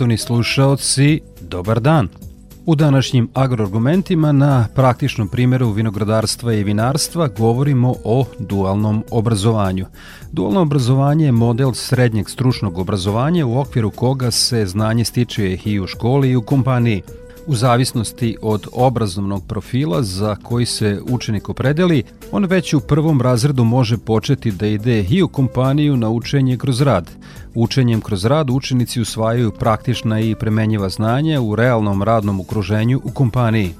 Poštovni slušaoci, dobar dan. U današnjim agroargumentima na praktičnom primjeru vinogradarstva i vinarstva govorimo o dualnom obrazovanju. Dualno obrazovanje je model srednjeg stručnog obrazovanja u okviru koga se znanje stiče i u školi i u kompaniji – U zavisnosti od obrazovnog profila za koji se učenik opredeli, on već u prvom razredu može početi da ide i u kompaniju na učenje kroz rad. Učenjem kroz rad učenici usvajaju praktična i premenjiva znanja u realnom radnom okruženju u kompaniji.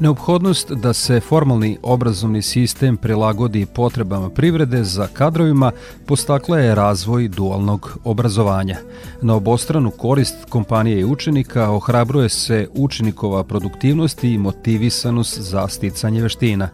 Neophodnost da se formalni obrazovni sistem prilagodi potrebama privrede za kadrovima postakla je razvoj dualnog obrazovanja. Na obostranu korist kompanije i učenika ohrabruje se učenikova produktivnost i motivisanost za sticanje veština.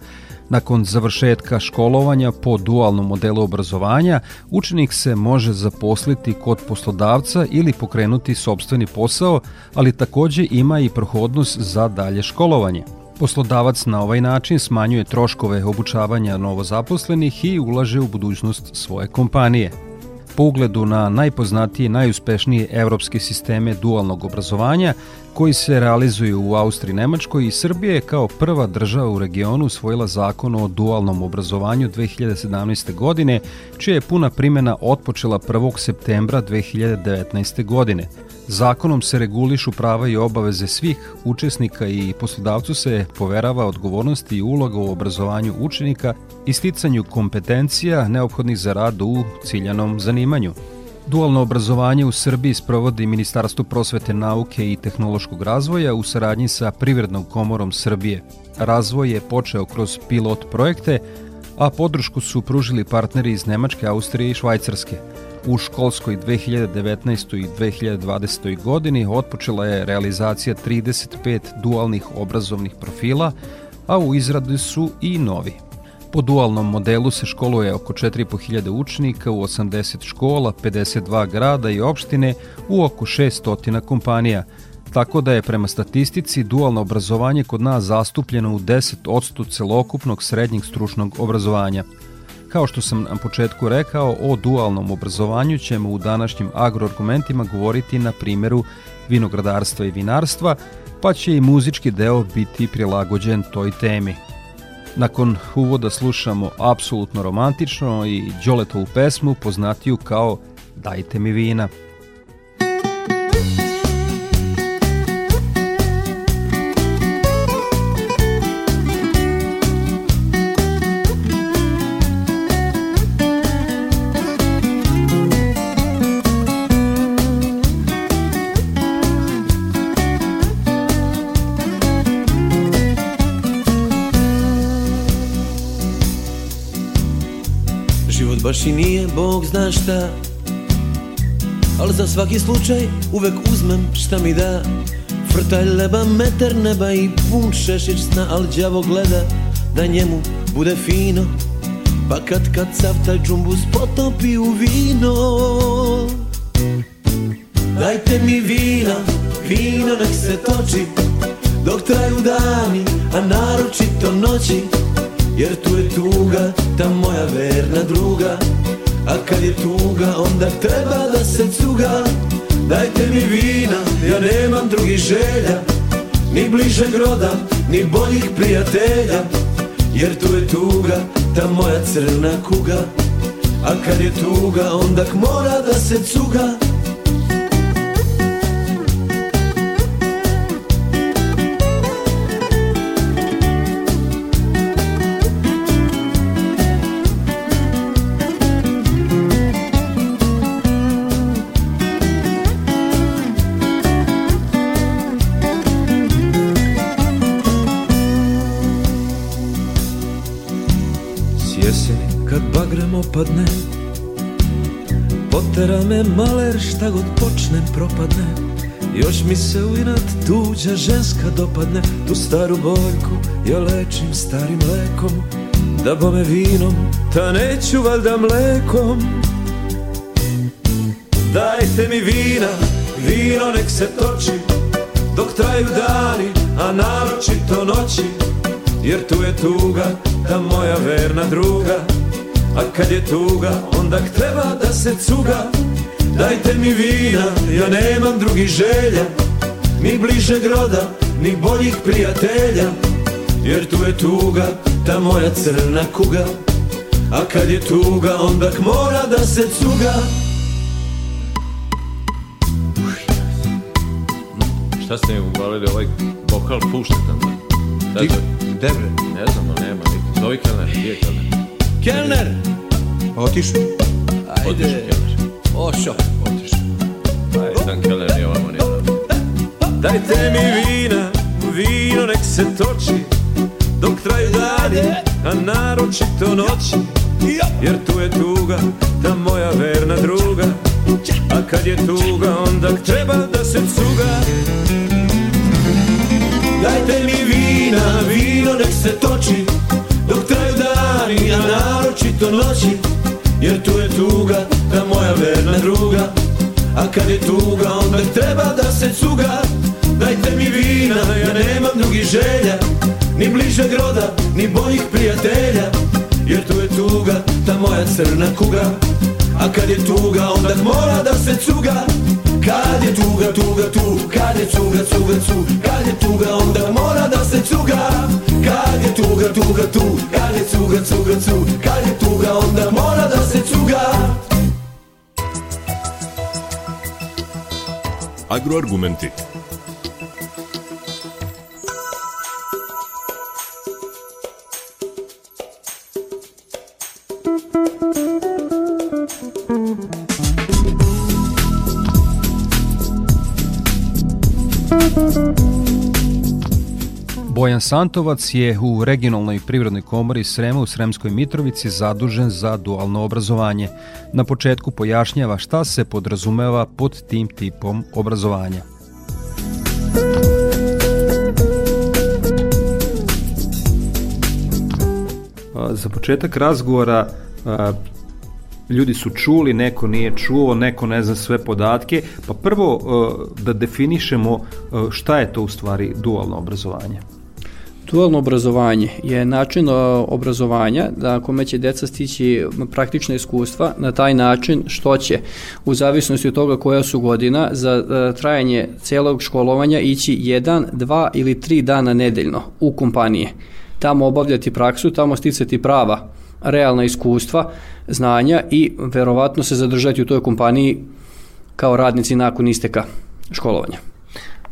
Nakon završetka školovanja po dualnom modelu obrazovanja, učenik se može zaposliti kod poslodavca ili pokrenuti sobstveni posao, ali takođe ima i prohodnost za dalje školovanje. Poslodavac na ovaj način smanjuje troškove obučavanja novozaposlenih i ulaže u budućnost svoje kompanije. Po ugledu na najpoznatije i najuspešnije evropske sisteme dualnog obrazovanja, koji se realizuju u Austriji, Nemačkoj i Srbije kao prva država u regionu usvojila zakon o dualnom obrazovanju 2017. godine, čija je puna primjena otpočela 1. septembra 2019. godine – Zakonom se regulišu prava i obaveze svih učesnika i poslodavcu se poverava odgovornost i uloga u obrazovanju učenika i sticanju kompetencija neophodnih za rad u ciljanom zanimanju. Dualno obrazovanje u Srbiji sprovodi Ministarstvo prosvete nauke i tehnološkog razvoja u saradnji sa Privrednom komorom Srbije. Razvoj je počeo kroz pilot projekte, a podršku su pružili partneri iz Nemačke, Austrije i Švajcarske – U školskoj 2019. i 2020. godini otpočela je realizacija 35 dualnih obrazovnih profila, a u izradi su i novi. Po dualnom modelu se školuje oko 4500 učenika u 80 škola, 52 grada i opštine u oko 600 kompanija, tako da je prema statistici dualno obrazovanje kod nas zastupljeno u 10% celokupnog srednjeg stručnog obrazovanja – Kao što sam na početku rekao, o dualnom obrazovanju ćemo u današnjim agroargumentima govoriti na primjeru vinogradarstva i vinarstva, pa će i muzički deo biti prilagođen toj temi. Nakon uvoda slušamo apsolutno romantično i Đoletovu pesmu poznatiju kao Dajte mi vina. Baš i nije Bog zna šta. Al za svaki slučaj uvek uzmem šta mi da. Frtalj leba, metar neba i pun šešić sna Al đavo gleda da njemu bude fino. Pa kad kad sav taj džumbus potopi u vino Dajte mi vina, vino nek se toči Dok traju dani, a naročito noći Jer tu je tuga, ta moja verna druga. A kad je tuga, onda treba da se cuga. Dajte mi vina, ja nemam drugih želja. Ni bližeg roda, ni boljih prijatelja. Jer tu je tuga, ta moja crna kuga. A kad je tuga, onda mora da se cuga bagrem opadne Potera me maler šta god počnem propadne. Još mi se u inat tuđa ženska dopadne. Tu staru boljku ja lečim starim lekom Da bome vinom, ta neću valjda mlekom. Dajte mi vina, vino nek se toči Dok traju dani, a naročito noći Jer tu je tuga, ta moja verna druga A kad je tuga, onda treba da se cuga Dajte mi vina, ja nemam drugih želja Ni bliže groda, ni boljih prijatelja Jer tu je tuga, ta moja crna kuga A kad je tuga, onda mora da se cuga Šta ste mi uvalili ovaj vokal pušta tamo? Ti, gde bre? Ne znam, ali nema. Zovi Kelner, gdje je Kelner? Kelner! Otišu. Otišu Kelner. Ošo. Otišu. Aj, Dan Kelner nije ovamo nije. Dajte mi vina, vino nek se toči Dok traju dani, a naročito noći Jer tu je tuga, ta moja verna druga A kad je tuga, onda treba da se cuga Dajte mi vina, vino nek se toči dani, a naročito noći Jer tu je tuga, ta moja verna druga. A kad je tuga, onda treba da se cuga. Dajte mi vina, ja nemam drugih želja Ni bližeg roda, ni boljih prijatelja. Jer tu je tuga, ta moja crna kuga. A kad je tuga, onda mora da se cuga Kad je tuga, tuga, tu Kad je cuga, cuga, cu Kad je tuga, onda mora da se cuga Kad je tuga, tuga, tu Kad je cuga, cuga, cu Kad je tuga, onda mora da se cuga Agroargumenti. Bojan Santovac je u regionalnoj privrednoj komori Srema u Sremskoj Mitrovici zadužen za dualno obrazovanje. Na početku pojašnjava šta se podrazumeva pod tim tipom obrazovanja. Za početak razgovora ljudi su čuli, neko nije čuo, neko ne zna sve podatke, pa prvo da definišemo šta je to u stvari dualno obrazovanje. Dualno obrazovanje je način obrazovanja da kome će deca stići praktična iskustva na taj način što će u zavisnosti od toga koja su godina za trajanje celog školovanja ići jedan, dva ili tri dana nedeljno u kompanije. Tamo obavljati praksu, tamo sticati prava realna iskustva, znanja i verovatno se zadržati u toj kompaniji kao radnici nakon isteka školovanja.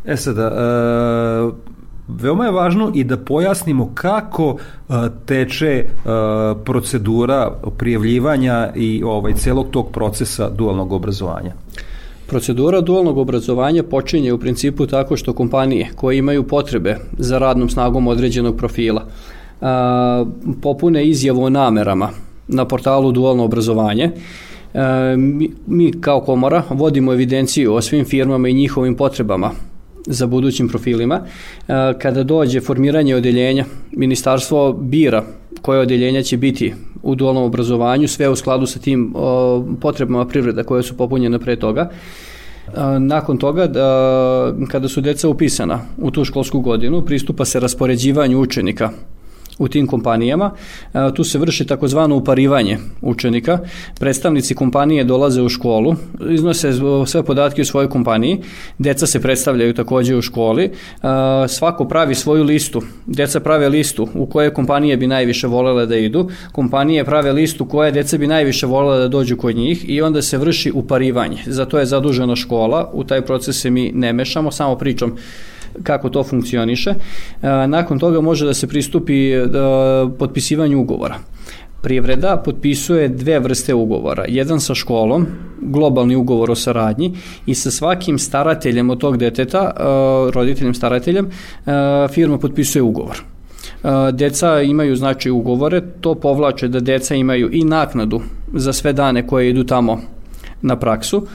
E sada, e, veoma je važno i da pojasnimo kako e, teče e, procedura prijavljivanja i ovaj celog tog procesa dualnog obrazovanja. Procedura dualnog obrazovanja počinje u principu tako što kompanije koje imaju potrebe za radnom snagom određenog profila a, popune izjavu o namerama na portalu dualno obrazovanje. Mi kao komora vodimo evidenciju o svim firmama i njihovim potrebama za budućim profilima. Kada dođe formiranje odeljenja, ministarstvo bira koje odeljenja će biti u dualnom obrazovanju, sve u skladu sa tim potrebama privreda koje su popunjene pre toga. Nakon toga, da, kada su deca upisana u tu školsku godinu, pristupa se raspoređivanju učenika u tim kompanijama. E, tu se vrši takozvano uparivanje učenika. Predstavnici kompanije dolaze u školu, iznose sve podatke u svojoj kompaniji, deca se predstavljaju takođe u školi, e, svako pravi svoju listu, deca prave listu u koje kompanije bi najviše volele da idu, kompanije prave listu koje deca bi najviše volele da dođu kod njih i onda se vrši uparivanje. Za to je zadužena škola, u taj proces se mi ne mešamo, samo pričom kako to funkcioniše. E, nakon toga može da se pristupi e, potpisivanju ugovora. Privreda potpisuje dve vrste ugovora. Jedan sa školom, globalni ugovor o saradnji i sa svakim starateljem od tog deteta, e, roditeljem starateljem, firma potpisuje ugovor. Deca imaju znači ugovore, to povlače da deca imaju i naknadu za sve dane koje idu tamo na praksu.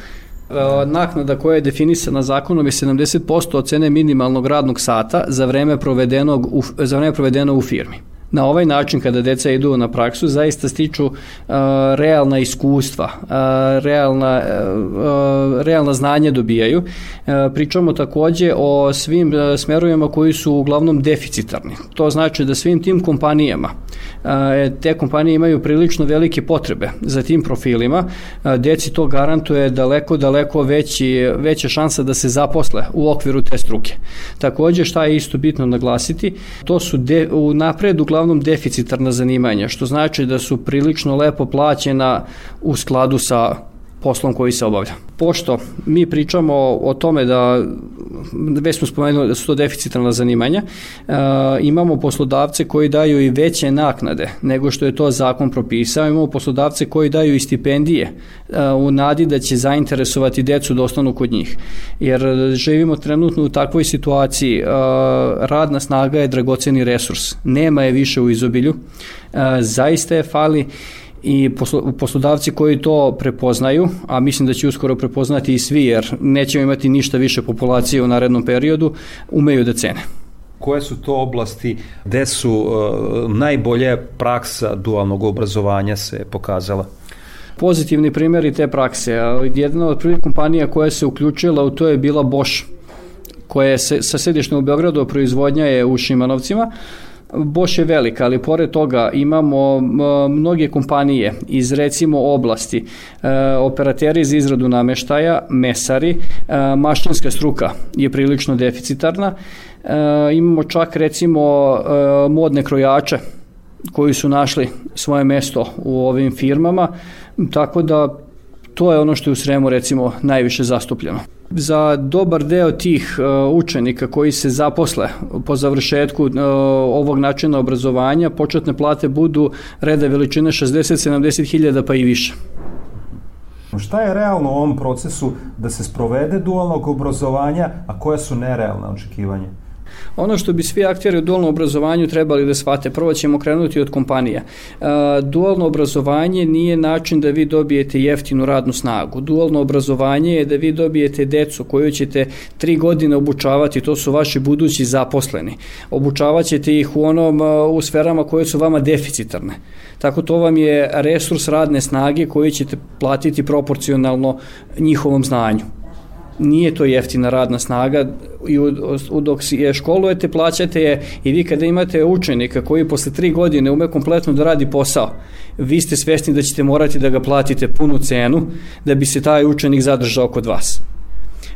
Naknada koja je definisana zakonom je 70% od cene minimalnog radnog sata za vreme provedenog u, za vreme provedeno u firmi na ovaj način kada deca idu na praksu zaista stiču uh, realna iskustva, uh, realna, uh, realna znanja dobijaju. Uh, pričamo takođe o svim uh, smerovima koji su uglavnom deficitarni. To znači da svim tim kompanijama uh, te kompanije imaju prilično velike potrebe za tim profilima. Uh, deci to garantuje daleko, daleko veći, veća šansa da se zaposle u okviru te struke. Takođe šta je isto bitno naglasiti, to su de, u napredu deficitarna zanimanja, što znači da su prilično lepo plaćena u skladu sa poslom koji se obavlja. Pošto mi pričamo o tome da, već smo spomenuli da su to deficitarna zanimanja, e, imamo poslodavce koji daju i veće naknade nego što je to zakon propisao, imamo poslodavce koji daju i stipendije e, u nadi da će zainteresovati decu da ostanu kod njih. Jer živimo trenutno u takvoj situaciji, e, radna snaga je dragoceni resurs, nema je više u izobilju, e, zaista je fali i poslodavci koji to prepoznaju, a mislim da će uskoro prepoznati i svi jer nećemo imati ništa više populacije u narednom periodu, umeju da cene. Koje su to oblasti gde su uh, najbolje praksa dualnog obrazovanja se pokazala? Pozitivni primjeri te prakse. Jedna od prvih kompanija koja se uključila u to je bila Bosch koja je sa sedištem u Beogradu, proizvodnja je u Šimanovcima. Boš je velika, ali pored toga imamo mnoge kompanije iz recimo oblasti, e, operateri za izradu nameštaja, mesari, e, mašinska struka je prilično deficitarna, e, imamo čak recimo modne krojače koji su našli svoje mesto u ovim firmama, tako da to je ono što je u Sremu recimo najviše zastupljeno. Za dobar deo tih uh, učenika koji se zaposle po završetku uh, ovog načina obrazovanja, početne plate budu reda veličine 60-70 hiljada pa i više. Šta je realno u ovom procesu da se sprovede dualnog obrazovanja, a koja su nerealna očekivanja? Ono što bi svi akteri u dualnom obrazovanju trebali da shvate, prvo ćemo krenuti od kompanija. E, dualno obrazovanje nije način da vi dobijete jeftinu radnu snagu. Dualno obrazovanje je da vi dobijete decu koju ćete tri godine obučavati, to su vaši budući zaposleni. Obučavaćete ih u onom u sferama koje su vama deficitarne. Tako to vam je resurs radne snage koji ćete platiti proporcionalno njihovom znanju nije to jeftina radna snaga i u, u, dok je školujete, plaćate je i vi kada imate učenika koji posle tri godine ume kompletno da radi posao, vi ste svesni da ćete morati da ga platite punu cenu da bi se taj učenik zadržao kod vas.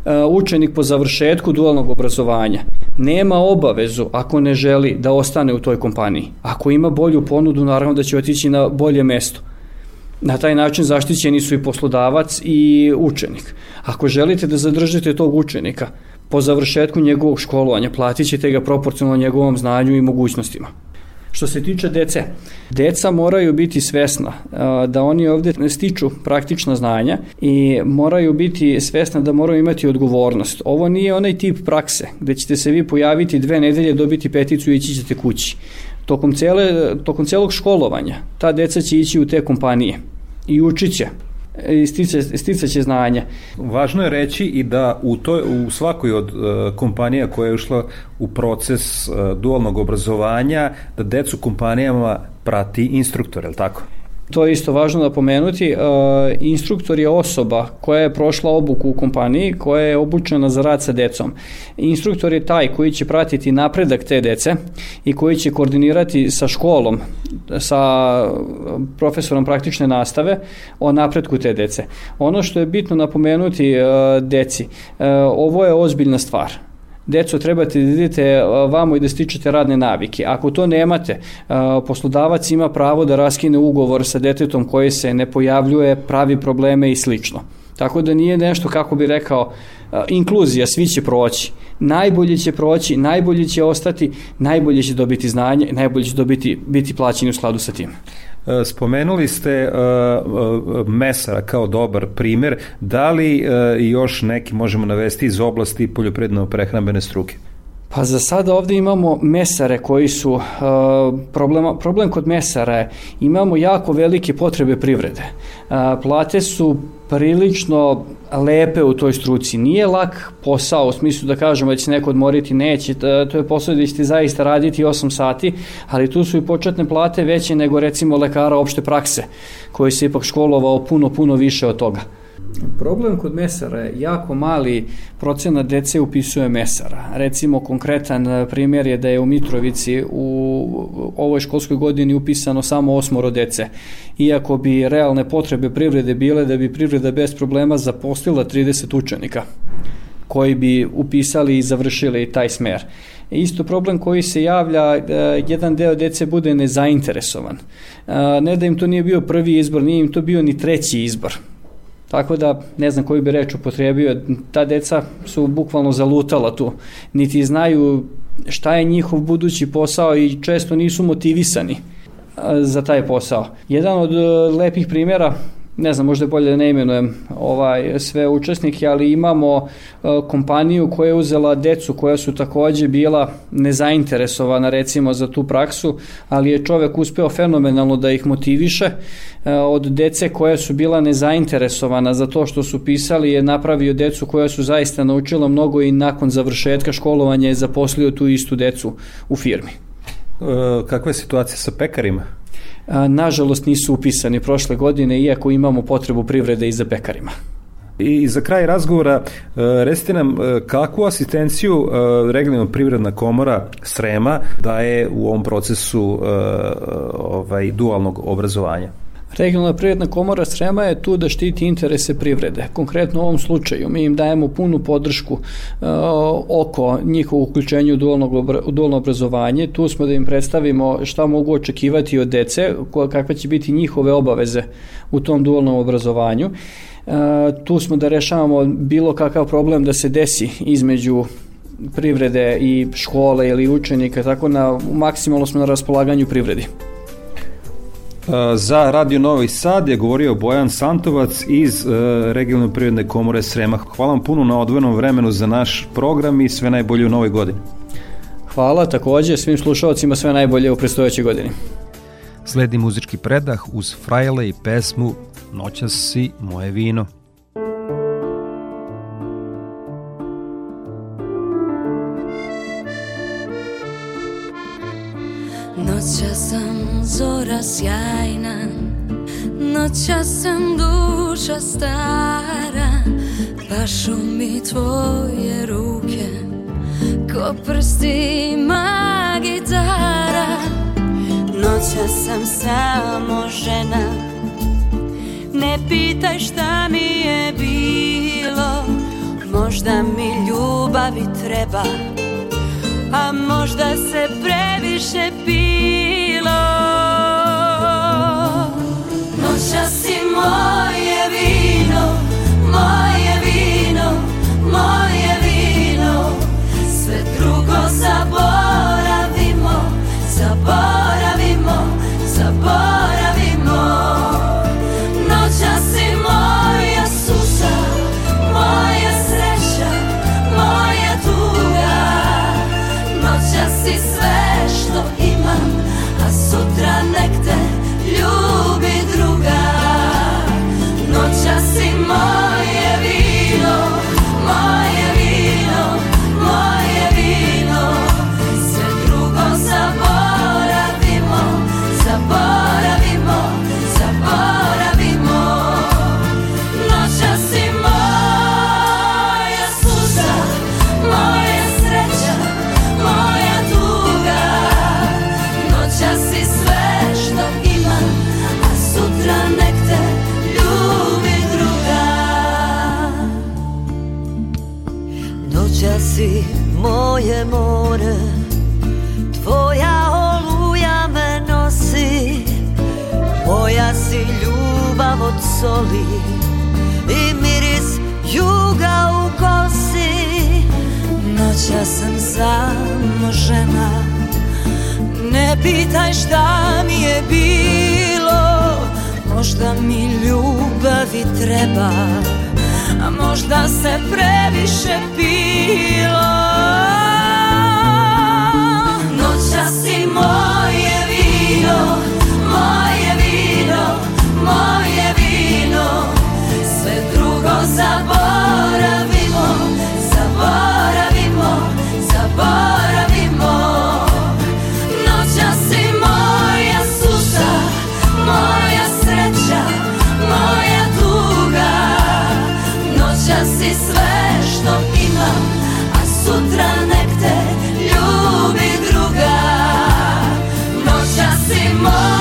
Uh, učenik po završetku dualnog obrazovanja nema obavezu ako ne želi da ostane u toj kompaniji. Ako ima bolju ponudu, naravno da će otići na bolje mesto. Na taj način zaštićeni su i poslodavac i učenik. Ako želite da zadržite tog učenika, po završetku njegovog školovanja platit ćete ga proporcionalno njegovom znanju i mogućnostima. Što se tiče dece, deca moraju biti svesna da oni ovde ne stiču praktična znanja i moraju biti svesna da moraju imati odgovornost. Ovo nije onaj tip prakse gde ćete se vi pojaviti dve nedelje, dobiti peticu i ići ćete kući. Tokom, cele, tokom celog školovanja ta deca će ići u te kompanije i učit će i stice, sticaće znanja. Važno je reći i da u, toj, u svakoj od uh, kompanija koja je ušla u proces uh, dualnog obrazovanja, da decu kompanijama prati instruktor, je li tako? To je isto važno napomenuti. E, instruktor je osoba koja je prošla obuku u kompaniji, koja je obučena za rad sa decom. Instruktor je taj koji će pratiti napredak te dece i koji će koordinirati sa školom, sa profesorom praktične nastave o napretku te dece. Ono što je bitno napomenuti e, deci, e, ovo je ozbiljna stvar deco trebate da idete vamo i da stičete radne navike. Ako to nemate, poslodavac ima pravo da raskine ugovor sa detetom koji se ne pojavljuje, pravi probleme i slično. Tako da nije nešto, kako bi rekao, inkluzija, svi će proći. Najbolje će proći, najbolje će ostati, najbolje će dobiti znanje, najbolje će dobiti, biti plaćeni u skladu sa tim. E, spomenuli ste uh, mesara kao dobar primer. Da li još neki možemo navesti iz oblasti poljoprivredno prehrambene struke? Pa za sada ovde imamo mesare koji su, uh, problema, problem kod mesara je, imamo jako velike potrebe privrede. Uh, plate su prilično lepe u toj struci. Nije lak posao u smislu da kažemo da će neko odmoriti, neće, to je posao da ćete zaista raditi 8 sati, ali tu su i početne plate veće nego recimo lekara opšte prakse, koji se ipak školovao puno, puno više od toga. Problem kod mesara je jako mali procena dece upisuje mesara. Recimo konkretan e, primjer je da je u Mitrovici u ovoj školskoj godini upisano samo osmoro dece. Iako bi realne potrebe privrede bile da bi privreda bez problema zaposlila 30 učenika koji bi upisali i završili taj smer. Isto problem koji se javlja, e, jedan deo dece bude nezainteresovan. E, ne da im to nije bio prvi izbor, nije im to bio ni treći izbor Tako da, ne znam koju bi reč upotrebio, ta deca su bukvalno zalutala tu. Niti znaju šta je njihov budući posao i često nisu motivisani za taj posao. Jedan od e, lepih primjera ne znam, možda je bolje da ne imenujem ovaj, sve učesnike, ali imamo uh, kompaniju koja je uzela decu koja su takođe bila nezainteresovana recimo za tu praksu, ali je čovek uspeo fenomenalno da ih motiviše. Uh, od dece koja su bila nezainteresovana za to što su pisali je napravio decu koja su zaista naučila mnogo i nakon završetka školovanja je zaposlio tu istu decu u firmi. Uh, kakva je situacija sa pekarima? Nažalost nisu upisani prošle godine, iako imamo potrebu privrede i za pekarima. I za kraj razgovora, e, recite nam e, kakvu asistenciju e, regionalna privredna komora Srema daje u ovom procesu ovaj, dualnog obrazovanja? Regionalna privredna komora Srema je tu da štiti interese privrede. Konkretno u ovom slučaju mi im dajemo punu podršku uh, oko njihovog uključenja u dualno, u dualno obrazovanje. Tu smo da im predstavimo šta mogu očekivati od dece, kakve će biti njihove obaveze u tom dualnom obrazovanju. Uh, tu smo da rešavamo bilo kakav problem da se desi između privrede i škole ili učenika, tako na maksimalno smo na raspolaganju privredi. Za Radio Novi Sad je govorio Bojan Santovac iz uh, regionalne privredne komore Srema. Hvala vam puno na odvojenom vremenu za naš program i sve najbolje u novoj godini. Hvala takođe svim slušalcima sve najbolje u predstojećoj godini. Sledi muzički predah uz frajle i pesmu Noćas si moje vino. Noća sam zora sjajna Noća sam duša stara. Pašu mi tvoje ruke Ko prstima gitara. Noća sam samo žena Ne pitaj šta mi je bilo. Možda mi ljubavi treba a možda se previše pilo. Noća si moje vino, soli I miris juga u kosi. Noća sam samo žena Ne pitaj šta mi je bilo. Možda mi ljubavi treba A možda se previše pilo se move.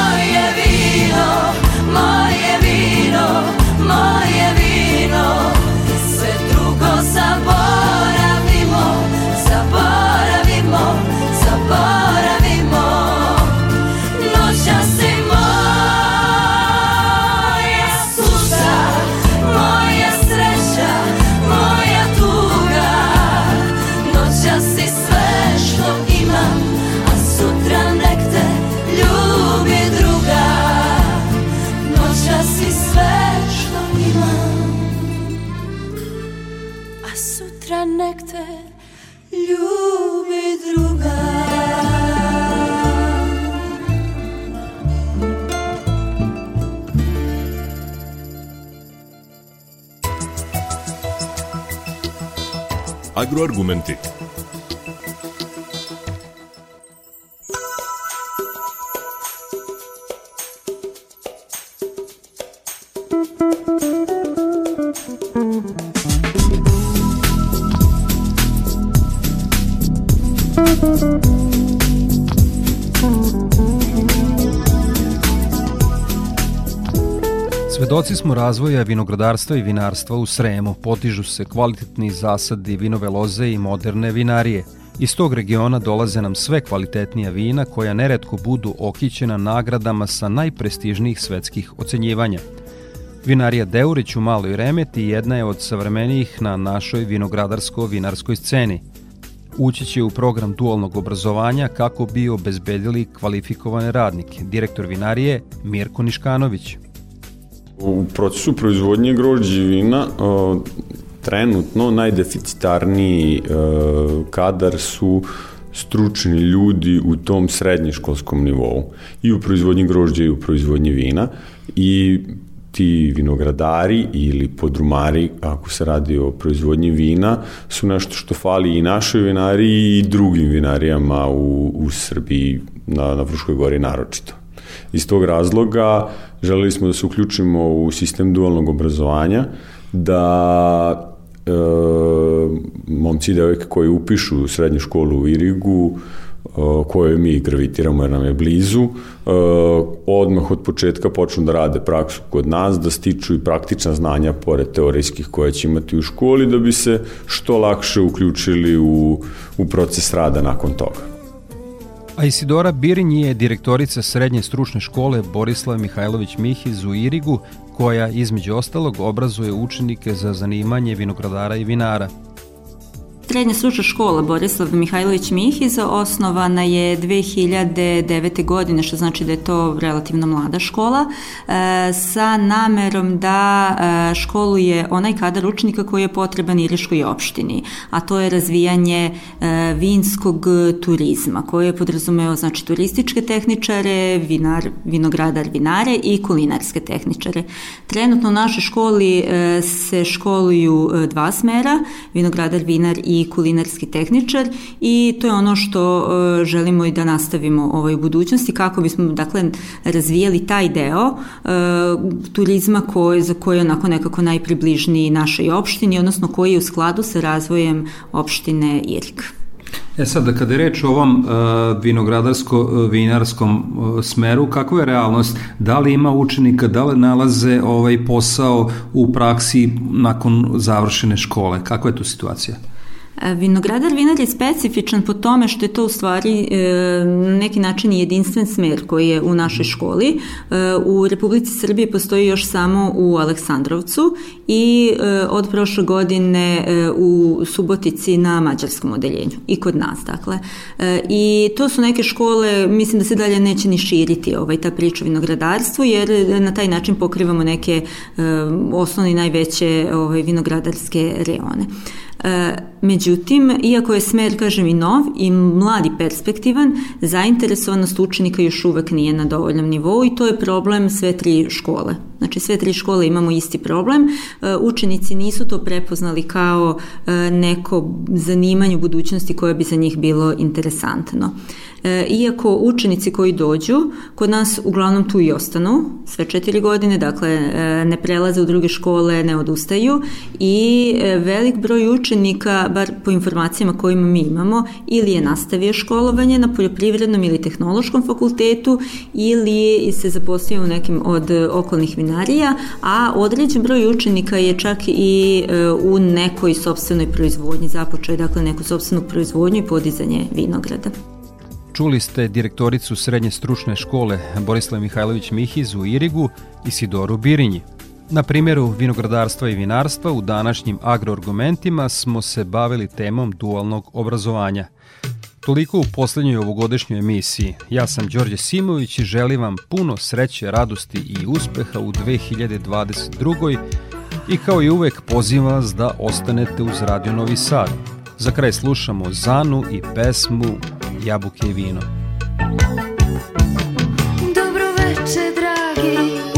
Agroargumenti. Svedoci smo razvoja vinogradarstva i vinarstva u Sremu, potižu se kvalitetni zasadi vinove loze i moderne vinarije. Iz tog regiona dolaze nam sve kvalitetnija vina koja neretko budu okićena nagradama sa najprestižnijih svetskih ocenjivanja. Vinarija Deurić u Maloj Remeti jedna je od savremenijih na našoj vinogradarsko-vinarskoj sceni. Ući će u program dualnog obrazovanja kako bi obezbedili kvalifikovane radnike. Direktor vinarije Mirko Niškanović. U procesu proizvodnje grožđe vina trenutno najdeficitarniji kadar su stručni ljudi u tom srednješkolskom nivou i u proizvodnji grožđa i u proizvodnji vina i ti vinogradari ili podrumari, ako se radi o proizvodnji vina, su nešto što fali i našoj vinari i drugim vinarijama u, u Srbiji, na, na Fruškoj gori naročito. Iz tog razloga želeli smo da se uključimo u sistem dualnog obrazovanja, da e, momci i devojke koji upišu srednju školu u Irigu, kojoj mi gravitiramo jer nam je blizu, odmah od početka počnu da rade praksu kod nas, da stiču i praktična znanja pored teorijskih koje će imati u školi, da bi se što lakše uključili u, u proces rada nakon toga. A Isidora Birinj je direktorica Srednje stručne škole Borislav Mihajlović Mihiz u Irigu, koja između ostalog obrazuje učenike za zanimanje vinogradara i vinara. Srednja stručna škola Borislav Mihajlović Mihiz osnovana je 2009. godine, što znači da je to relativno mlada škola, e, sa namerom da e, školuje onaj kadar učenika koji je potreban Iriškoj opštini, a to je razvijanje e, vinskog turizma, koje je podrazumeo znači, turističke tehničare, vinar, vinogradar vinare i kulinarske tehničare. Trenutno u našoj školi se školuju dva smera, vinogradar vinar i kulinarski tehničar i to je ono što e, želimo i da nastavimo ovaj, u budućnosti kako bismo dakle razvijali taj deo e, turizma koji, za koji je onako nekako najpribližniji našoj opštini, odnosno koji je u skladu sa razvojem opštine Irik. E sad, da kada je reč o ovom uh, vinogradarsko-vinarskom uh, smeru, kakva je realnost? Da li ima učenika, da li nalaze ovaj posao u praksi nakon završene škole? Kakva je tu situacija? Vinogradar vinar je specifičan po tome što je to u stvari e, na neki način jedinstven smer koji je u našoj školi. E, u Republici Srbije postoji još samo u Aleksandrovcu i e, od prošle godine u Subotici na mađarskom odeljenju i kod nas dakle. I to su neke škole, mislim da se dalje neće ni širiti ovaj, ta priča o vinogradarstvu jer na taj način pokrivamo neke osnovne i najveće ovaj, vinogradarske reone. Međutim, iako je smer, kažem, i nov i mlad i perspektivan, zainteresovanost učenika još uvek nije na dovoljnom nivou i to je problem sve tri škole. Znači sve tri škole imamo isti problem. E, učenici nisu to prepoznali kao e, neko zanimanje u budućnosti koje bi za njih bilo interesantno. E, iako učenici koji dođu kod nas uglavnom tu i ostanu sve četiri godine, dakle ne prelaze u druge škole, ne odustaju i velik broj učenika, bar po informacijama kojima mi imamo, ili je nastavio školovanje na poljoprivrednom ili tehnološkom fakultetu ili se zaposlio u nekim od okolnih vinarija, a određen broj učenika je čak i e, u nekoj sobstvenoj proizvodnji, započeo dakle neku sobstvenu proizvodnju i podizanje vinograda. Čuli ste direktoricu Srednje stručne škole Borislav Mihajlović Mihiz u Irigu i Sidoru Birinji. Na primjeru vinogradarstva i vinarstva u današnjim agroargumentima smo se bavili temom dualnog obrazovanja – Toliko u poslednjoj ovogodišnjoj emisiji. Ja sam Đorđe Simović i želim vam puno sreće, radosti i uspeha u 2022. I kao i uvek pozivam vas da ostanete uz Radio Novi Sad. Za kraj slušamo Zanu i pesmu Jabuke i vino. Dobro veče, dragi,